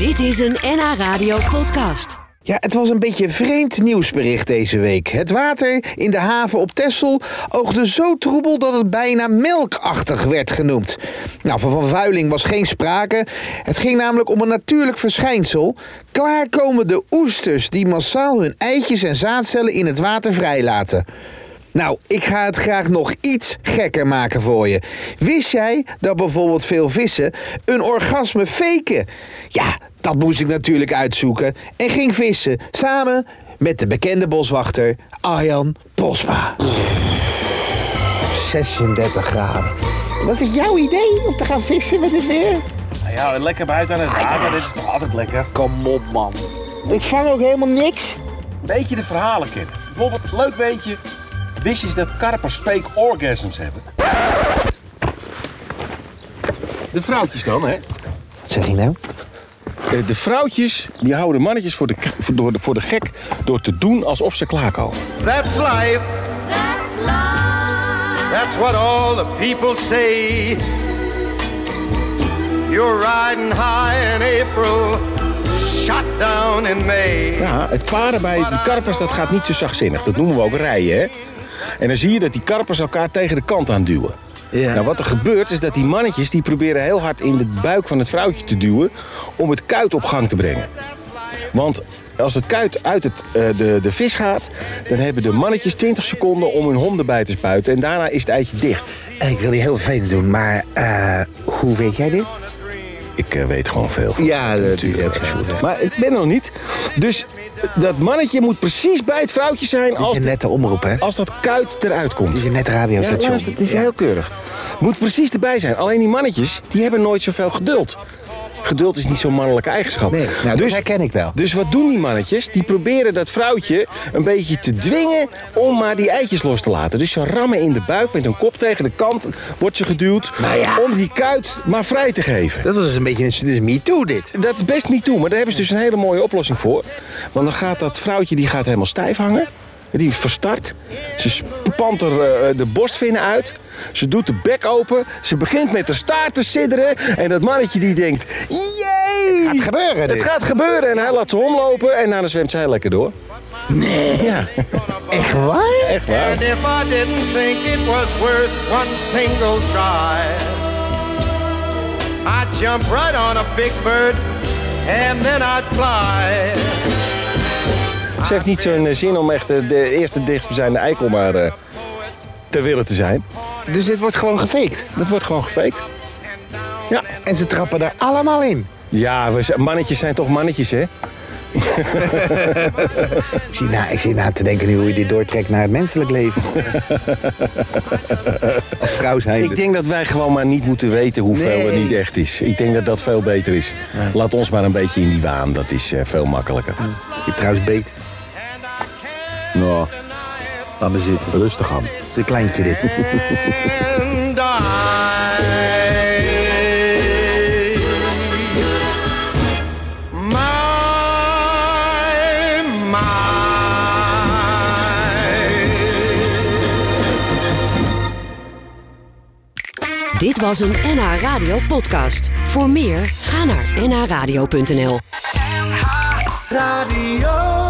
Dit is een NH Radio podcast. Ja, het was een beetje vreemd nieuwsbericht deze week. Het water in de haven op Texel oogde zo troebel dat het bijna melkachtig werd genoemd. Nou, van vervuiling was geen sprake. Het ging namelijk om een natuurlijk verschijnsel. Klaarkomende oesters die massaal hun eitjes en zaadcellen in het water vrijlaten. Nou, ik ga het graag nog iets gekker maken voor je. Wist jij dat bijvoorbeeld veel vissen een orgasme faken? Ja, dat moest ik natuurlijk uitzoeken en ging vissen samen met de bekende boswachter Arjan Prosma. 36 graden. Was het jouw idee om te gaan vissen met het weer? Nou ja, lekker buiten aan het water, dit is toch altijd lekker. Kom op, man. Ik vang ook helemaal niks. Weet je de verhalen kennen? Bijvoorbeeld, leuk weetje, wist je dat karpers fake orgasms hebben? De vrouwtjes dan, hè? Wat zeg je nou? Eh, De vrouwtjes die houden mannetjes voor de, voor de, voor de gek door te doen alsof ze klaarkomen. That's life. That's life. That's what all the people say. You're riding high in April, shot down in May. Ja, het paren bij die karpers dat gaat niet zo zachtzinnig. Dat noemen we ook rijden, hè? En dan zie je dat die karpers elkaar tegen de kant aan duwen. Ja. Nou, wat er gebeurt is dat die mannetjes die proberen heel hard in de buik van het vrouwtje te duwen om het kuit op gang te brengen. Want als het kuit uit het, eh, de, de vis gaat, dan hebben de mannetjes 20 seconden om hun honden bij te spuiten en daarna is het eitje dicht. Ik wil je heel vervelend doen, maar eh, hoe weet jij dit? Ik eh, weet gewoon veel. van Ja, dat natuurlijk. is ook zo. Maar ik ben er nog niet. Dus dat mannetje moet precies bij het vrouwtje zijn als, is een nette omroep, hè? als dat kuit eruit komt. Dit is een net Ja, radiostation. luister, het is Ja. heel keurig. Moet precies erbij zijn. Alleen die mannetjes, die hebben nooit zoveel geduld. Geduld is niet zo'n mannelijke eigenschap. Nee, nou, dat dus, herken ik wel. dus wat doen die mannetjes? Die proberen dat vrouwtje een beetje te dwingen om maar die eitjes los te laten. Dus ze rammen in de buik met hun kop tegen de kant, wordt ze geduwd om die kuit maar vrij te geven. Dat was dus een beetje een... Dit is me too, dit. Dat is best niet toe, maar daar hebben ze dus een hele mooie oplossing voor. Want dan gaat dat vrouwtje die gaat helemaal stijf hangen. Die verstart. Ze spant er eh, de borstvinnen uit. Ze doet de bek open. Ze begint met de staart te sidderen. En dat mannetje die denkt... Jee! Gaat gebeuren, dit. Het gaat gebeuren. En hij laat ze omlopen. En daarna zwemt zij lekker door. Nee. Ja, Echt waar? echt waar. And if I didn't think it was worth one single try, I'd jump right on a big bird and then I'd fly. Ze heeft niet zo'n eh, zin om echt eh, de eerste dichtstbijzijnde eikel maar eh, te willen te zijn. Dus dit wordt gewoon gefaked. Dat wordt gewoon gefaked. Ja. En ze trappen er allemaal in. Ja, we mannetjes zijn toch mannetjes, hè? Ik zit na, ik zit na te denken nu hoe je dit doortrekt naar het menselijk leven. Als vrouw zijn. Ik denk dat wij gewoon maar niet moeten weten hoeveel Nee. er niet echt is. Ik denk dat dat veel beter is. Laat ons maar een beetje in die waan. Dat is veel makkelijker. Je trouwens beet. Nou, Laat me zitten. rustig aan. Het is een kleintje dit. Dit was een NH Radio podcast. Voor meer, ga naar nhradio.nl. Radio.